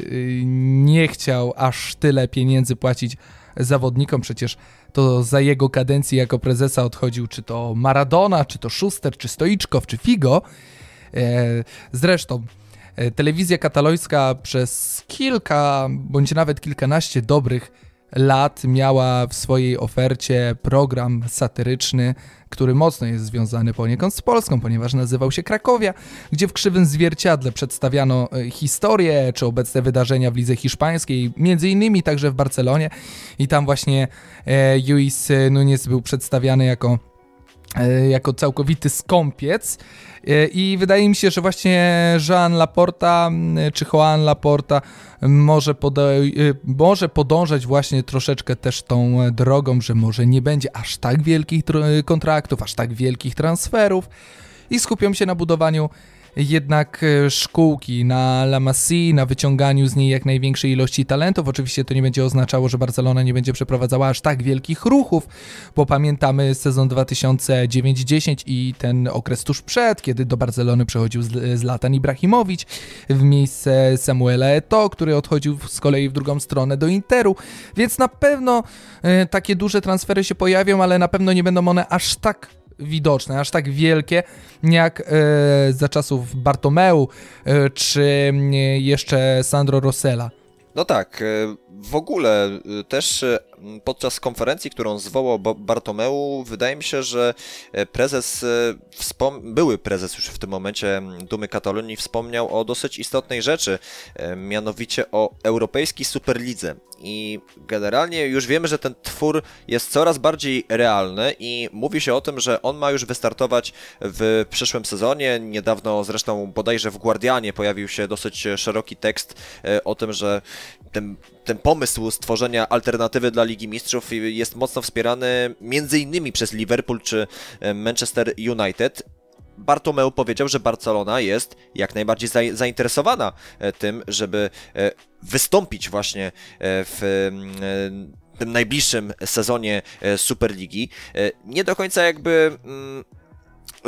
nie chciał aż tyle pieniędzy płacić zawodnikom, przecież to za jego kadencji jako prezesa odchodził czy to Maradona, czy to Schuster, czy Stoiczkow, czy Figo. Zresztą E, telewizja katalońska przez kilka bądź nawet kilkanaście dobrych lat miała w swojej ofercie program satyryczny, który mocno jest związany poniekąd z Polską, ponieważ nazywał się Krakowia, gdzie w krzywym zwierciadle przedstawiano e, historię czy obecne wydarzenia w lidze hiszpańskiej, między innymi także w Barcelonie. I tam właśnie e, Luis Nunes był przedstawiany jako e, jako całkowity skąpiec. e, i wydaje mi się, że właśnie Jean Laporta czy Juan Laporta może, podej- może podążać właśnie troszeczkę też tą drogą, że może nie będzie aż tak wielkich tr- kontraktów, aż tak wielkich transferów i skupią się na budowaniu jednak e, szkółki na La Masie, na wyciąganiu z niej jak największej ilości talentów. Oczywiście to nie będzie oznaczało, że Barcelona nie będzie przeprowadzała aż tak wielkich ruchów, bo pamiętamy sezon 2009-10 i ten okres tuż przed, kiedy do Barcelony przechodził Zlatan Ibrahimowicz w miejsce Samuela Eto'o, który odchodził z kolei w drugą stronę do Interu, więc na pewno e, takie duże transfery się pojawią, ale na pewno nie będą one aż tak widoczne, aż tak wielkie, jak e, za czasów Bartomeu e, czy jeszcze Sandro Rossella. No tak, e, w ogóle e, też e, podczas konferencji, którą zwołał Bartomeu, wydaje mi się, że prezes, były prezes już w tym momencie Dumy Katalonii wspomniał o dosyć istotnej rzeczy, mianowicie o europejskiej superlidze. I generalnie już wiemy, że ten twór jest coraz bardziej realny i mówi się o tym, że on ma już wystartować w przyszłym sezonie. Niedawno zresztą bodajże w Guardianie pojawił się dosyć szeroki tekst o tym, że ten, ten pomysł stworzenia alternatywy dla Ligi Mistrzów jest mocno wspierany między innymi przez Liverpool czy e, Manchester United. Bartomeu powiedział, że Barcelona jest jak najbardziej zainteresowana e, tym, żeby e, wystąpić właśnie w tym najbliższym sezonie Superligi. Nie do końca jakby mm,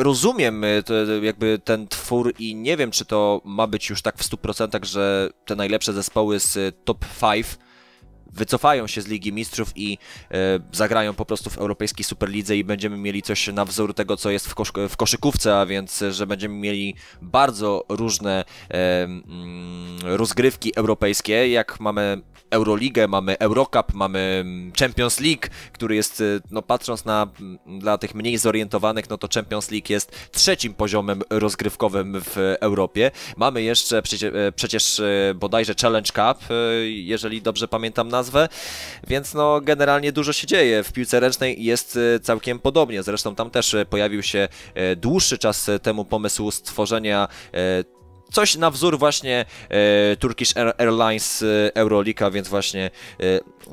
rozumiem y, jakby ten twór i nie wiem, czy to ma być już tak w 100%, że te najlepsze zespoły z top 5 wycofają się z Ligi Mistrzów i e, zagrają po prostu w Europejskiej Superlidze i będziemy mieli coś na wzór tego, co jest w, kosz w koszykówce, a więc, że będziemy mieli bardzo różne e, mm, rozgrywki europejskie, jak mamy Euroligę, mamy Eurocup, mamy Champions League, który jest, y, no patrząc na, dla tych mniej zorientowanych, no to Champions League jest trzecim poziomem rozgrywkowym w Europie. Mamy jeszcze przecież, e, przecież e, bodajże Challenge Cup, e, jeżeli dobrze pamiętam nazwę, więc no generalnie dużo się dzieje. W piłce ręcznej jest całkiem podobnie, zresztą tam też pojawił się dłuższy czas temu pomysł stworzenia coś na wzór właśnie e, Turkish Airlines e, Eurolika, więc właśnie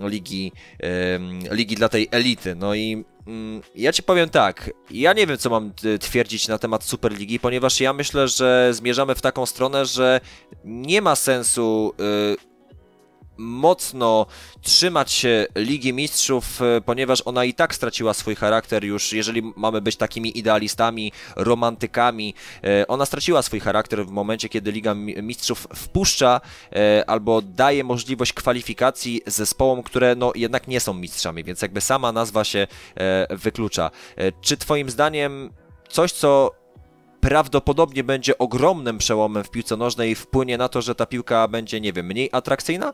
e, ligi, e, ligi dla tej elity. No i mm, ja ci powiem tak, ja nie wiem, co mam twierdzić na temat Superligi, ponieważ ja myślę, że zmierzamy w taką stronę, że nie ma sensu mocno trzymać się Ligi Mistrzów, e, ponieważ ona i tak straciła swój charakter już, jeżeli mamy być takimi idealistami, romantykami, e, ona straciła swój charakter w momencie, kiedy Liga Mistrzów wpuszcza e, albo daje możliwość kwalifikacji zespołom, które no jednak nie są mistrzami, więc jakby sama nazwa się wyklucza. Czy twoim zdaniem coś, co prawdopodobnie będzie ogromnym przełomem w piłce nożnej wpłynie na to, że ta piłka będzie, nie wiem, mniej atrakcyjna?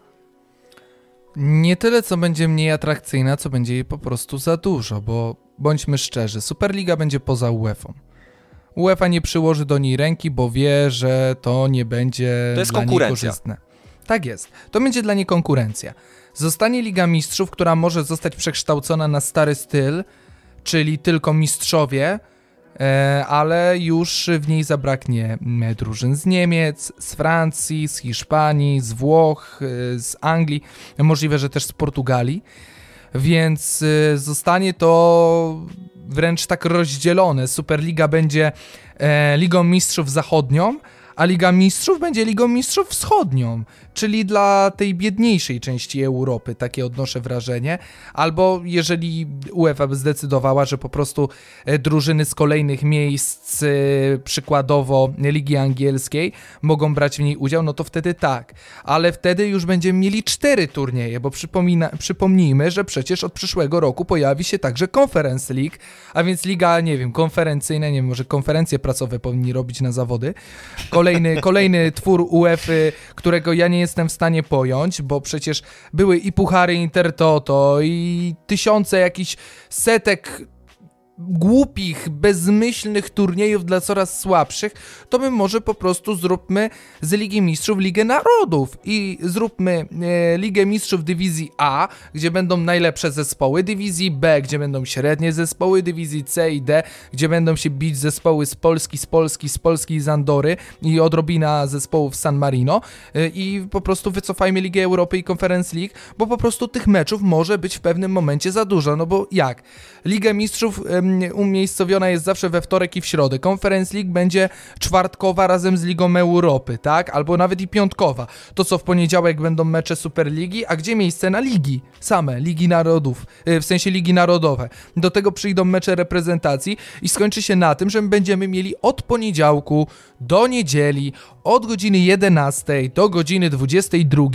Nie tyle, co będzie mniej atrakcyjna, co będzie jej po prostu za dużo, bo bądźmy szczerzy, Superliga będzie poza UEFA. UEFA nie przyłoży do niej ręki, bo wie, że to nie będzie to jest dla niej korzystne. Tak jest. To będzie dla niej konkurencja. Zostanie Liga Mistrzów, która może zostać przekształcona na stary styl, czyli tylko mistrzowie, ale już w niej zabraknie drużyn z Niemiec, z Francji, z Hiszpanii, z Włoch, e, z Anglii, możliwe, że też z Portugalii, więc e, zostanie to wręcz tak rozdzielone. Superliga będzie Ligą Mistrzów Zachodnią, a Liga Mistrzów będzie Ligą Mistrzów Wschodnią, czyli dla tej biedniejszej części Europy, takie odnoszę wrażenie. Albo jeżeli UEFA by zdecydowała, że po prostu e, drużyny z kolejnych miejsc, e, przykładowo Ligi Angielskiej, mogą brać w niej udział, no to wtedy tak. Ale wtedy już będziemy mieli cztery turnieje, bo przypomina, przypomnijmy, że przecież od przyszłego roku pojawi się także Conference League, a więc liga, nie wiem, konferencyjna, nie wiem, może konferencje pracowe powinni robić na zawody. Kolejny, kolejny twór UEFA, którego ja nie jestem w stanie pojąć, bo przecież były i puchary Intertoto, i tysiące jakichś setek głupich, bezmyślnych turniejów dla coraz słabszych, to my może po prostu zróbmy z Ligi Mistrzów Ligę Narodów i zróbmy e, Ligę Mistrzów Dywizji A, gdzie będą najlepsze zespoły, Dywizji B, gdzie będą średnie zespoły, Dywizji C i D, gdzie będą się bić zespoły z Polski, z Polski, z Polski i z Andory i odrobina zespołów San Marino e, i po prostu wycofajmy Ligę Europy i Conference League, bo po prostu tych meczów może być w pewnym momencie za dużo, no bo jak? Liga Mistrzów umiejscowiona jest zawsze we wtorek i w środę. Conference League będzie czwartkowa razem z Ligą Europy, tak? Albo nawet i piątkowa. To co w poniedziałek będą mecze Superligi, a gdzie miejsce na ligi? Same, Ligi Narodów, y, w sensie Ligi Narodowe. Do tego przyjdą mecze reprezentacji i skończy się na tym, że będziemy mieli od poniedziałku do niedzieli od godziny 11 do godziny 22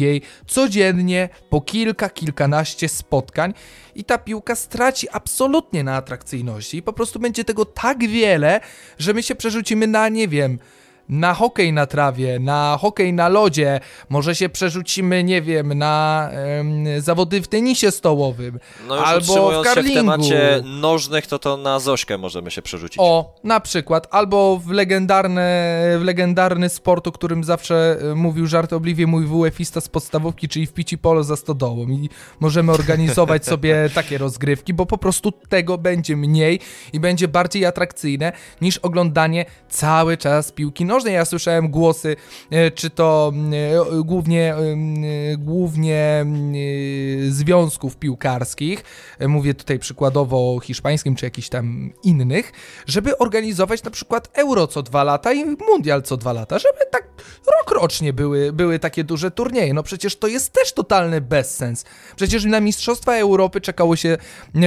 codziennie po kilka, kilkanaście spotkań i ta piłka straci absolutnie na atrakcyjności. Po prostu będzie tego tak wiele, że my się przerzucimy na, nie wiem, na hokej na trawie, na hokej na lodzie, może się przerzucimy, nie wiem, na zawody w tenisie stołowym, no już albo w karlingu. się w temacie nożnych, to to na Zośkę możemy się przerzucić. O, na przykład, albo w, legendarne, w legendarny sport, o którym zawsze e, mówił żartobliwie mój WF-ista z podstawówki, czyli w pici polo za stodołą i możemy organizować *laughs* sobie takie rozgrywki, bo po prostu tego będzie mniej i będzie bardziej atrakcyjne niż oglądanie cały czas piłki nożnej nożnej. Ja słyszałem głosy, e, czy to e, głównie, e, głównie związków piłkarskich, mówię tutaj przykładowo o hiszpańskim, czy jakichś tam innych, żeby organizować na przykład Euro co dwa lata i Mundial co dwa lata, żeby tak rok rocznie były, były takie duże turnieje. No przecież to jest też totalny bezsens. Przecież na Mistrzostwa Europy czekało się,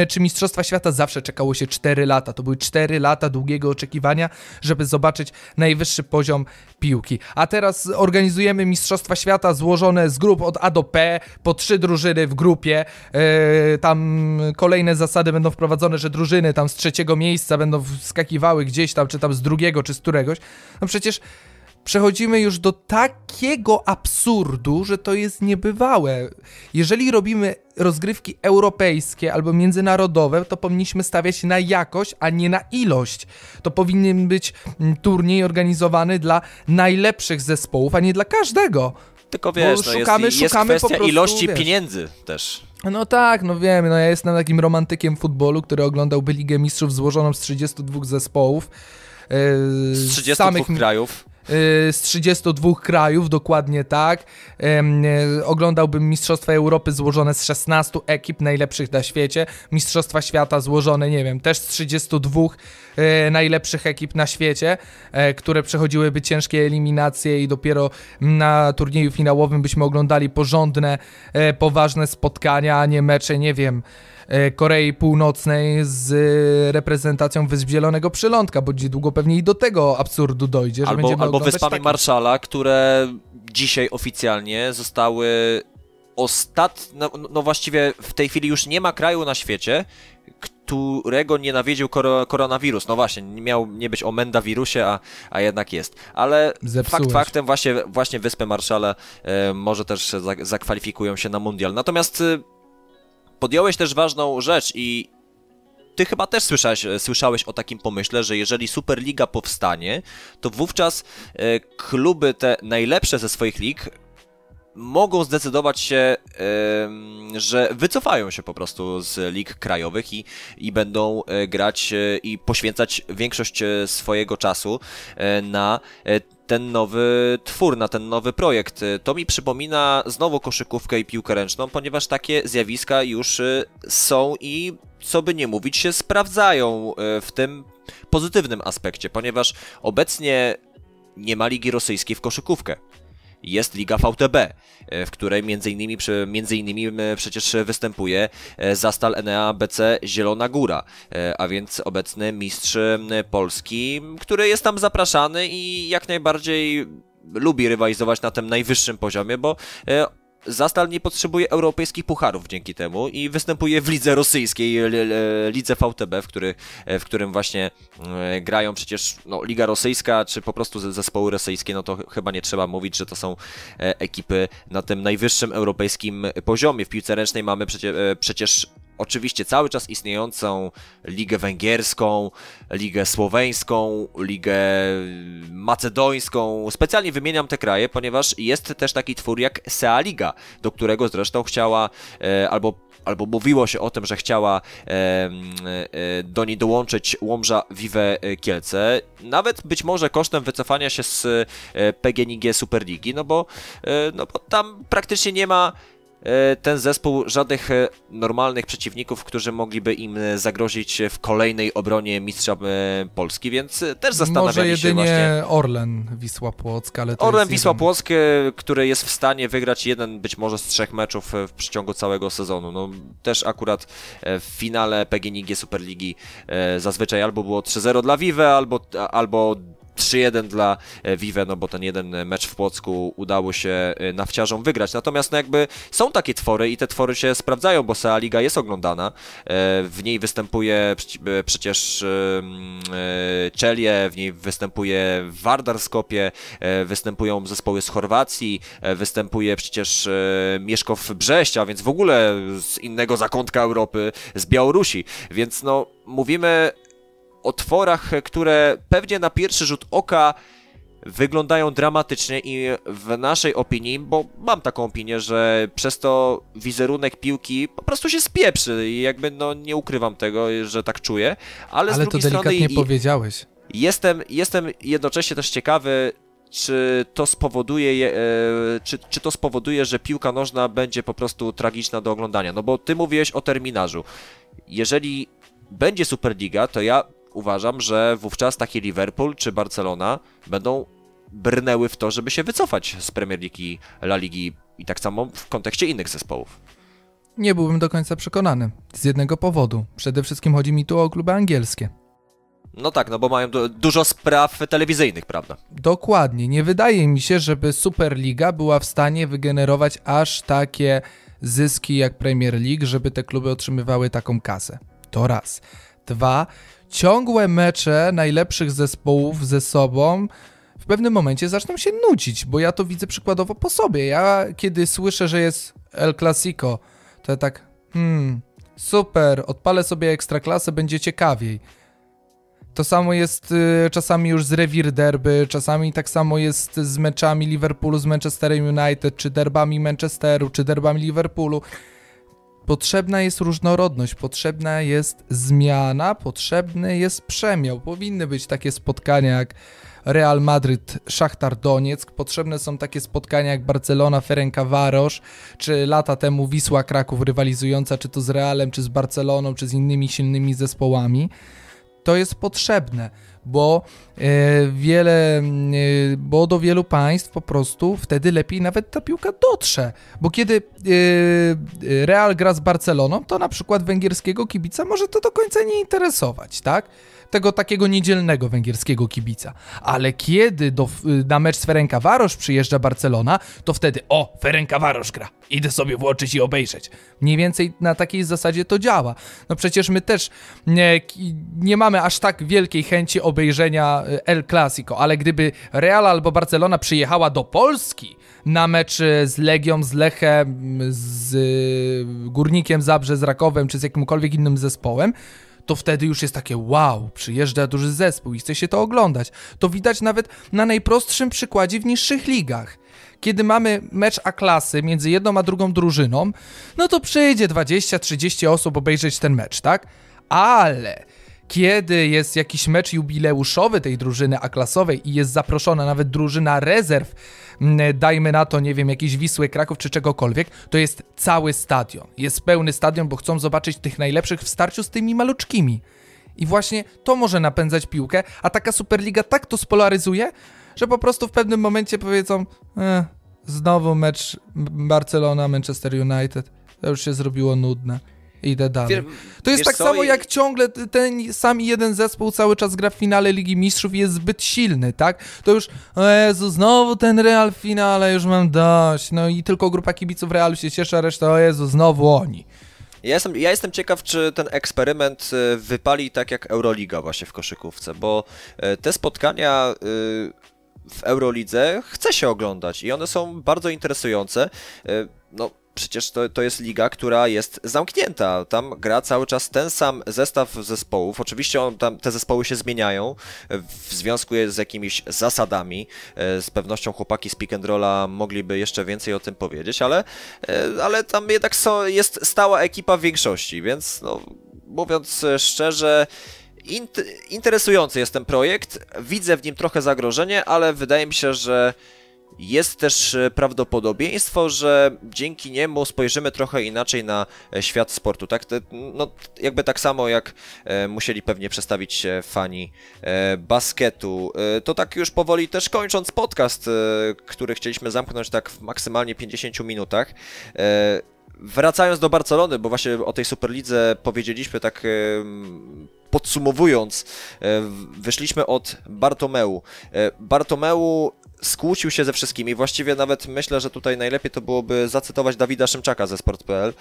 czy Mistrzostwa Świata zawsze czekało się 4 lata. To były 4 lata długiego oczekiwania, żeby zobaczyć najwyższy poziom poziom piłki. A teraz organizujemy Mistrzostwa Świata złożone z grup od A do P, po trzy drużyny w grupie. Yy, tam kolejne zasady będą wprowadzone, że drużyny tam z trzeciego miejsca będą wskakiwały gdzieś tam, czy tam z drugiego, czy z któregoś. No przecież przechodzimy już do takiego absurdu, że to jest niebywałe. Jeżeli robimy rozgrywki europejskie albo międzynarodowe, to powinniśmy stawiać na jakość, a nie na ilość. To powinien być mm, turniej organizowany dla najlepszych zespołów, a nie dla każdego. Tylko wiesz, no szukamy, jest, jest szukamy kwestia prostu, ilości wiesz, pieniędzy też. No tak, no wiemy, no ja jestem takim romantykiem futbolu, który oglądałby Ligę Mistrzów złożoną z 32 zespołów. Yy, z 32 samych, krajów. Y, z 32 krajów, dokładnie tak. Y, oglądałbym Mistrzostwa Europy złożone z 16 ekip najlepszych na świecie, Mistrzostwa Świata złożone, nie wiem, też z 32 y, najlepszych ekip na świecie, które przechodziłyby ciężkie eliminacje i dopiero na turnieju finałowym byśmy oglądali porządne, poważne spotkania, a nie mecze, nie wiem, E, Korei Północnej z reprezentacją Wysp Zielonego Przylądka, bo niedługo pewnie i do tego absurdu dojdzie, że albo, będziemy Albo Wyspami taki... Marszala, które dzisiaj oficjalnie zostały ostat... No, no, właściwie w tej chwili już nie ma kraju na świecie, którego nienawidził kor koronawirus. No właśnie, miał nie być o Mendawirusie, a, a jednak jest. Ale Zepsułeś. fakt faktem właśnie, właśnie Wyspy Marszale e, może też zakwalifikują się na mundial. Natomiast e, podjąłeś też ważną rzecz i ty chyba też słyszałeś, słyszałeś o takim pomyśle, że jeżeli Superliga powstanie, to wówczas e, kluby te najlepsze ze swoich lig mogą zdecydować się, że wycofają się po prostu z lig krajowych i, i będą e, grać e, i poświęcać większość e, swojego czasu na ten nowy twór, na ten nowy projekt. To mi przypomina znowu koszykówkę i piłkę ręczną, ponieważ takie zjawiska już są i co by nie mówić, się sprawdzają w tym pozytywnym aspekcie, ponieważ obecnie nie ma ligi rosyjskiej w koszykówkę jest Liga VTB, e, w której między innymi, między innymi e, przecież występuje e, Zastal Enea BC Zielona Góra, a więc obecny mistrz Polski, który jest tam zapraszany i jak najbardziej lubi rywalizować na tym najwyższym poziomie, bo Zastal nie potrzebuje europejskich pucharów dzięki temu i występuje w lidze rosyjskiej, lidze VTB, w, który, w którym właśnie e, grają przecież no, Liga Rosyjska, czy po prostu zespoły rosyjskie, no to chyba nie trzeba mówić, że to są e, ekipy na tym najwyższym europejskim poziomie. W piłce ręcznej mamy e, przecież oczywiście cały czas istniejącą Ligę Węgierską, Ligę Słoweńską, Ligę Macedońską. Specjalnie wymieniam te kraje, ponieważ jest też taki twór jak SEA Liga, do którego zresztą chciała e, albo albo mówiło się o tym, że chciała e, do niej dołączyć Łomża Vive Kielce, nawet być może kosztem wycofania się z e, PGNiG Superligi, no bo, no bo tam praktycznie nie ma ten zespół żadnych e, normalnych przeciwników, którzy mogliby im e, zagrozić w kolejnej obronie mistrza Polski, więc też zastanawiali Może się jedynie Orlen Wisła Płock, ale to Orlen Wisła jeden... Płock, który jest w stanie wygrać jeden być może z trzech meczów w przeciągu całego sezonu. No, też akurat w finale PGNiG Superligi zazwyczaj albo było 3-0 dla Vive, albo, albo 3-1 dla e, Vive, no bo ten jeden mecz w Płocku udało się e, nawciarzom wygrać. Natomiast no jakby są takie twory i te twory się sprawdzają, bo SEA Liga jest oglądana. E, w niej występuje przecież Czelie, w niej występuje Vardar Skopie, występują zespoły z Chorwacji, występuje przecież Mieszkow Brześć, a więc w ogóle z innego zakątka Europy, z Białorusi. Więc no mówimy otworach, które pewnie na pierwszy rzut oka wyglądają dramatycznie i w naszej opinii, bo mam taką opinię, że przez to wizerunek piłki po prostu się spieprzy i jakby no nie ukrywam tego, że tak czuję, ale, ale z drugiej to delikatnie strony powiedziałeś. Jestem, jestem jednocześnie też ciekawy, czy to spowoduje, e, czy, czy to spowoduje, że piłka nożna będzie po prostu tragiczna do oglądania. No bo ty mówiłeś o terminarzu. Jeżeli będzie Superliga, to ja uważam, że wówczas taki Liverpool czy Barcelona będą brnęły w to, żeby się wycofać z Premier League i La Ligi i tak samo w kontekście innych zespołów. Nie byłbym do końca przekonany. Z jednego powodu. Przede wszystkim chodzi mi tu o kluby angielskie. No tak, no bo mają du dużo spraw telewizyjnych, prawda? Dokładnie. Nie wydaje mi się, żeby Superliga była w stanie wygenerować aż takie zyski jak Premier League, żeby te kluby otrzymywały taką kasę. To raz. Ciągłe mecze najlepszych zespołów ze sobą w pewnym momencie zaczną się nudzić, bo ja to widzę przykładowo po sobie. Ja kiedy słyszę, że jest El Clasico, to ja tak, hmm, super, odpalę sobie ekstraklasę, będzie ciekawiej. To samo jest y, czasami już z rewir derby, czasami tak samo jest z meczami Liverpoolu z Manchesterem United, czy derbami Manchesteru, czy derbami Liverpoolu. Potrzebna jest różnorodność, potrzebna jest zmiana, potrzebny jest przemiał. Powinny być takie spotkania jak Real Madryt, Szachtar Donieck, potrzebne są takie spotkania jak Barcelona, Ferencvaros, czy lata temu Wisła Kraków rywalizująca czy to z Realem, czy z Barceloną, czy z innymi silnymi zespołami. To jest potrzebne bo e, wiele, e, bo do wielu państw po prostu wtedy lepiej nawet ta piłka dotrze, bo kiedy e, Real gra z Barceloną, to na przykład węgierskiego kibica może to do końca nie interesować, tak? Tego takiego niedzielnego węgierskiego kibica. Ale kiedy do, na mecz z Ferencvaros przyjeżdża Barcelona, to wtedy o, Ferencvaros gra. Idę sobie włączyć i obejrzeć. Mniej więcej na takiej zasadzie to działa. No przecież my też nie, nie mamy aż tak wielkiej chęci obejrzenia e, El Clasico, ale gdyby Real albo Barcelona przyjechała do Polski na mecz e, z Legią, z Lechem, z e, Górnikiem Zabrze, z Rakowem czy z jakimkolwiek innym zespołem, to wtedy już jest takie wow, przyjeżdża duży zespół i chce się to oglądać. To widać nawet na najprostszym przykładzie w niższych ligach. Kiedy mamy mecz A-klasy między jedną a drugą drużyną, no to przyjdzie 20-30 osób obejrzeć ten mecz, tak? Ale kiedy jest jakiś mecz jubileuszowy tej drużyny A-klasowej i jest zaproszona nawet drużyna rezerw, dajmy na to, nie wiem, jakiś Wisły Kraków czy czegokolwiek, to jest cały stadion. Jest pełny stadion, bo chcą zobaczyć tych najlepszych w starciu z tymi maluczkimi. I właśnie to może napędzać piłkę, a taka Superliga tak to spolaryzuje, że po prostu w pewnym momencie powiedzą eh, znowu mecz Barcelona-Manchester United, to już się zrobiło nudne. Idę dalej. To jest wiesz tak co, samo jak ciągle ten sam jeden zespół cały czas gra w finale Ligi Mistrzów i jest zbyt silny, tak? To już, o Jezu, znowu ten Real w finale, już mam dość. No i tylko grupa kibiców Realu się cieszy, a reszta, o Jezu, znowu oni. Ja jestem, ja jestem ciekaw, czy ten eksperyment e, wypali tak jak Euroliga właśnie w koszykówce, bo e, te spotkania e, w Eurolidze chce się oglądać i one są bardzo interesujące. No, przecież to, to jest liga, która jest zamknięta. Tam gra cały czas ten sam zestaw zespołów. Oczywiście on, tam te zespoły się zmieniają w związku z jakimiś zasadami. E, Z pewnością chłopaki z pick and rolla mogliby jeszcze więcej o tym powiedzieć, ale, e, ale tam jednak są, jest stała ekipa w większości, więc no, mówiąc e, szczerze, int- interesujący jest ten projekt. Widzę w nim trochę zagrożenie, ale wydaje mi się, że jest też e, prawdopodobieństwo, że dzięki niemu spojrzymy trochę inaczej na e, świat sportu. Tak? No, jakby tak samo jak e, musieli pewnie przestawić się fani basketu. To tak już powoli też kończąc podcast, który chcieliśmy zamknąć tak w maksymalnie 50 minutach. Wracając do Barcelony, bo właśnie o tej Superlidze powiedzieliśmy tak podsumowując, wyszliśmy od Bartomeu. Bartomeu skłócił się ze wszystkimi, właściwie nawet myślę, że tutaj najlepiej to byłoby zacytować Dawida Szymczaka ze Sport.pl.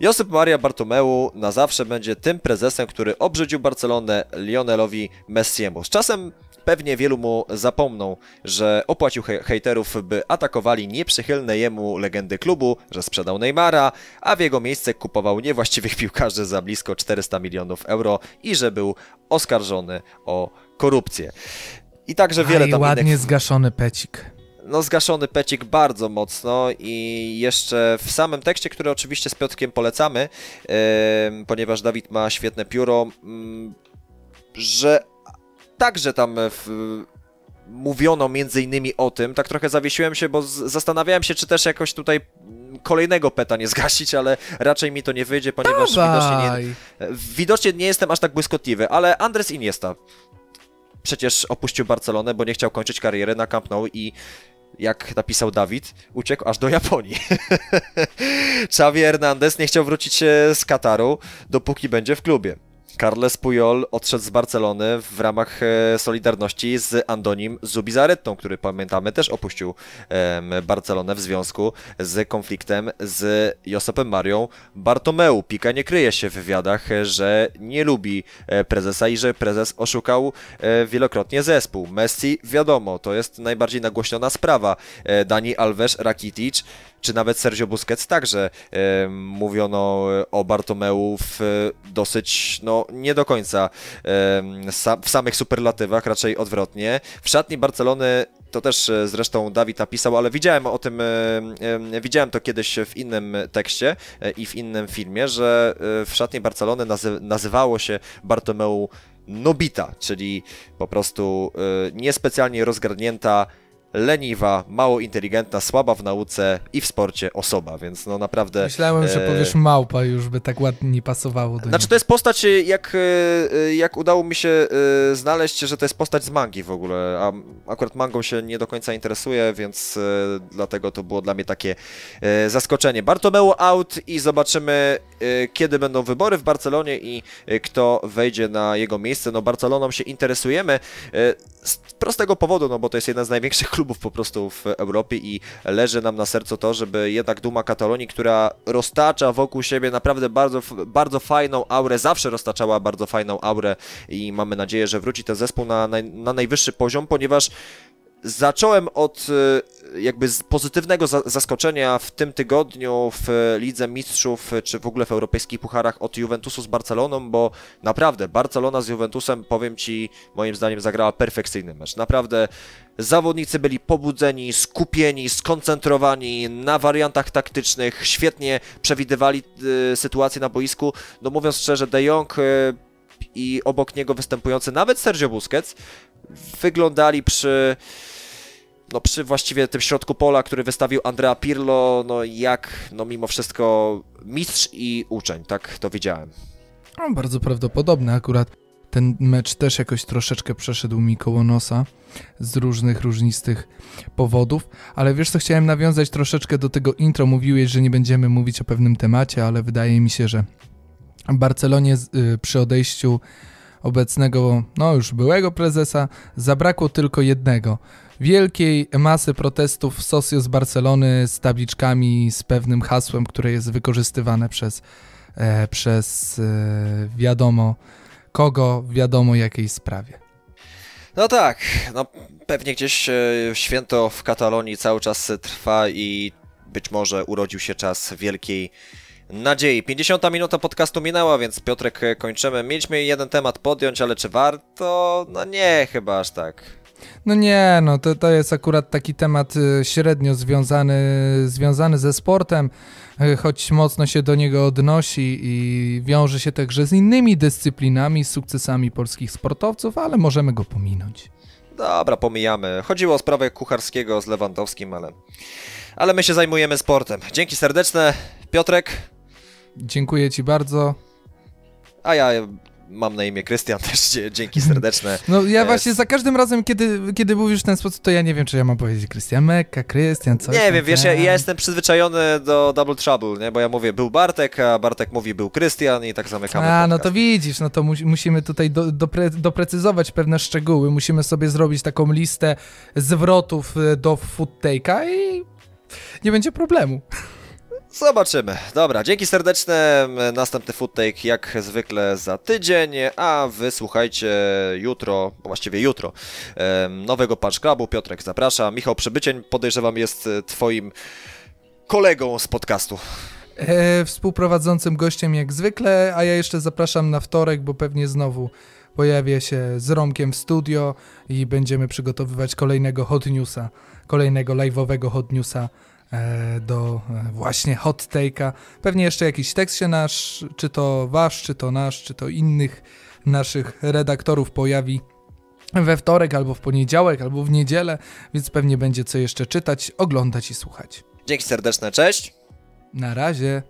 Josep Maria Bartomeu na zawsze będzie tym prezesem, który obrzydził Barcelonę Lionelowi Messiemu. Z czasem pewnie wielu mu zapomną, że opłacił hej- hejterów, by atakowali nieprzychylne jemu legendy klubu, że sprzedał Neymara, a w jego miejsce kupował niewłaściwych *laughs* piłkarzy za blisko 400 milionów euro i że był oskarżony o korupcję. I także wiele A i tam ładnie innych zgaszony pecik. no zgaszony pecik bardzo mocno i jeszcze w samym tekście, który oczywiście z Piotrkiem polecamy, em, ponieważ Dawid ma świetne pióro, mm, że także tam w, mówiono między innymi o tym, tak trochę zawiesiłem się, bo zastanawiałem się, czy też jakoś tutaj mm, kolejnego peta nie *laughs* zgasić, ale raczej mi to nie wyjdzie, ponieważ widocznie nie. Widocznie nie jestem aż tak błyskotliwy, ale Andres Iniesta przecież opuścił Barcelonę, bo nie chciał kończyć kariery na Camp Nou i jak napisał Dawid, uciekł aż do Japonii. *laughs* Xavi Hernandez nie chciał wrócić z Kataru, dopóki będzie w klubie. Carles Puyol odszedł z Barcelony w ramach e, Solidarności z Andonim Zubizarettą, który pamiętamy też opuścił Barcelonę w związku z konfliktem z Josepem Marią Bartomeu. Pika nie kryje się w wywiadach, e, że nie lubi e, prezesa i że prezes oszukał wielokrotnie zespół. Messi, wiadomo, to jest najbardziej nagłośniona sprawa. Dani Alves, Rakitic, czy nawet Sergio Busquets także e, mówiono o Bartomeu w e, dosyć, no nie do końca e, sa, w samych superlatywach, raczej odwrotnie. W szatni Barcelony to też e, zresztą Dawid napisał, ale widziałem o tym, widziałem to kiedyś w innym tekście e, i w innym filmie, że w szatni Barcelony nazy nazywało się Bartomeu Nobita, czyli po prostu niespecjalnie rozgarnięta leniwa, mało inteligentna, słaba w nauce i w sporcie osoba, więc no naprawdę... Myślałem, że e, powiesz małpa już, by tak ładnie pasowało do Znaczy niej. to jest postać, e, jak, e, e, jak udało mi się znaleźć, że to jest postać z mangi w ogóle, a akurat mangą się nie do końca interesuje, więc dlatego to było dla mnie takie zaskoczenie. Bartomeu out i zobaczymy, kiedy będą wybory w Barcelonie i kto wejdzie na jego miejsce. No Barceloną się interesujemy z prostego powodu, no bo to jest jeden z największych klubów po prostu w Europie i leży nam na sercu to, żeby jednak Duma Katalonii, która roztacza wokół siebie naprawdę bardzo, bardzo fajną aurę, zawsze roztaczała bardzo fajną aurę i mamy nadzieję, że wróci ten zespół na, naj, na najwyższy poziom, ponieważ Zacząłem od e, jakby pozytywnego za zaskoczenia w tym tygodniu w Lidze Mistrzów, czy w ogóle w europejskich pucharach od Juventusu z Barceloną, bo naprawdę Barcelona z Juventusem, powiem Ci, moim zdaniem zagrała perfekcyjny mecz. Naprawdę zawodnicy byli pobudzeni, skupieni, skoncentrowani na wariantach taktycznych, świetnie przewidywali e, sytuacje na boisku. No mówiąc szczerze, De Jong e, i obok niego występujący nawet Sergio Busquets wyglądali przy no przy właściwie tym środku pola, który wystawił Andrea Pirlo, no jak no mimo wszystko mistrz i uczeń, tak to widziałem. No, bardzo prawdopodobne akurat. Ten mecz też jakoś troszeczkę przeszedł mi koło nosa z różnych, różnistych powodów, ale wiesz co, chciałem nawiązać troszeczkę do tego intro. Mówiłeś, że nie będziemy mówić o pewnym temacie, ale wydaje mi się, że Barcelonie y, przy odejściu obecnego, no już byłego prezesa, zabrakło tylko jednego. Wielkiej masy protestów w Socio z Barcelony z tabliczkami, z pewnym hasłem, które jest wykorzystywane przez, e, przez e, wiadomo kogo, wiadomo jakiej sprawie. No tak, no pewnie gdzieś e, święto w Katalonii cały czas trwa i być może urodził się czas wielkiej nadziei. 50 minuta podcastu minęła, więc Piotrek e, kończymy. Mieliśmy jeden temat podjąć, ale czy warto? No nie, chyba aż tak. No nie, no to, to jest akurat taki temat y, średnio związany, związany ze sportem, y, choć mocno się do niego odnosi i wiąże się także z innymi dyscyplinami, z sukcesami polskich sportowców, ale możemy go pominąć. Dobra, pomijamy. Chodziło o sprawę kucharskiego z Lewandowskim, ale, ale my się zajmujemy sportem. Dzięki serdeczne, Piotrek. Dziękuję Ci bardzo. A ja mam na imię Krystian *laughs* też, dzięki serdeczne. *laughs* No ja właśnie za każdym razem, kiedy, kiedy mówisz w ten sposób, to ja nie wiem, czy ja mam powiedzieć Krystian Mekka, Krystian, co? Nie wiem, wiesz, ja, ja, jestem przyzwyczajony do Double Trouble, nie? bo ja mówię był Bartek, a Bartek mówi był Krystian i tak zamykamy A, podcast. no to widzisz, no to mu musimy tutaj do, dopre doprecyzować pewne szczegóły, musimy sobie zrobić taką listę zwrotów e, do food take'a i nie będzie problemu. *laughs* Zobaczymy. Dobra, dzięki serdeczne. Następny foottake jak zwykle za tydzień, a wy słuchajcie jutro, właściwie jutro, nowego Punch Clubu. Piotrek zaprasza. Michał Przybycień podejrzewam jest e, twoim kolegą z podcastu. E, współprowadzącym gościem jak zwykle, a ja jeszcze zapraszam na wtorek, bo pewnie znowu pojawię się z Romkiem w studio i będziemy przygotowywać kolejnego hot newsa, kolejnego live'owego hot newsa do e, właśnie hot take'a. Pewnie jeszcze jakiś tekst się nasz, czy to wasz, czy to nasz, czy to innych naszych redaktorów pojawi we wtorek, albo w poniedziałek, albo w niedzielę, więc pewnie będzie co jeszcze czytać, oglądać i słuchać. Dzięki serdeczne, cześć. Na razie.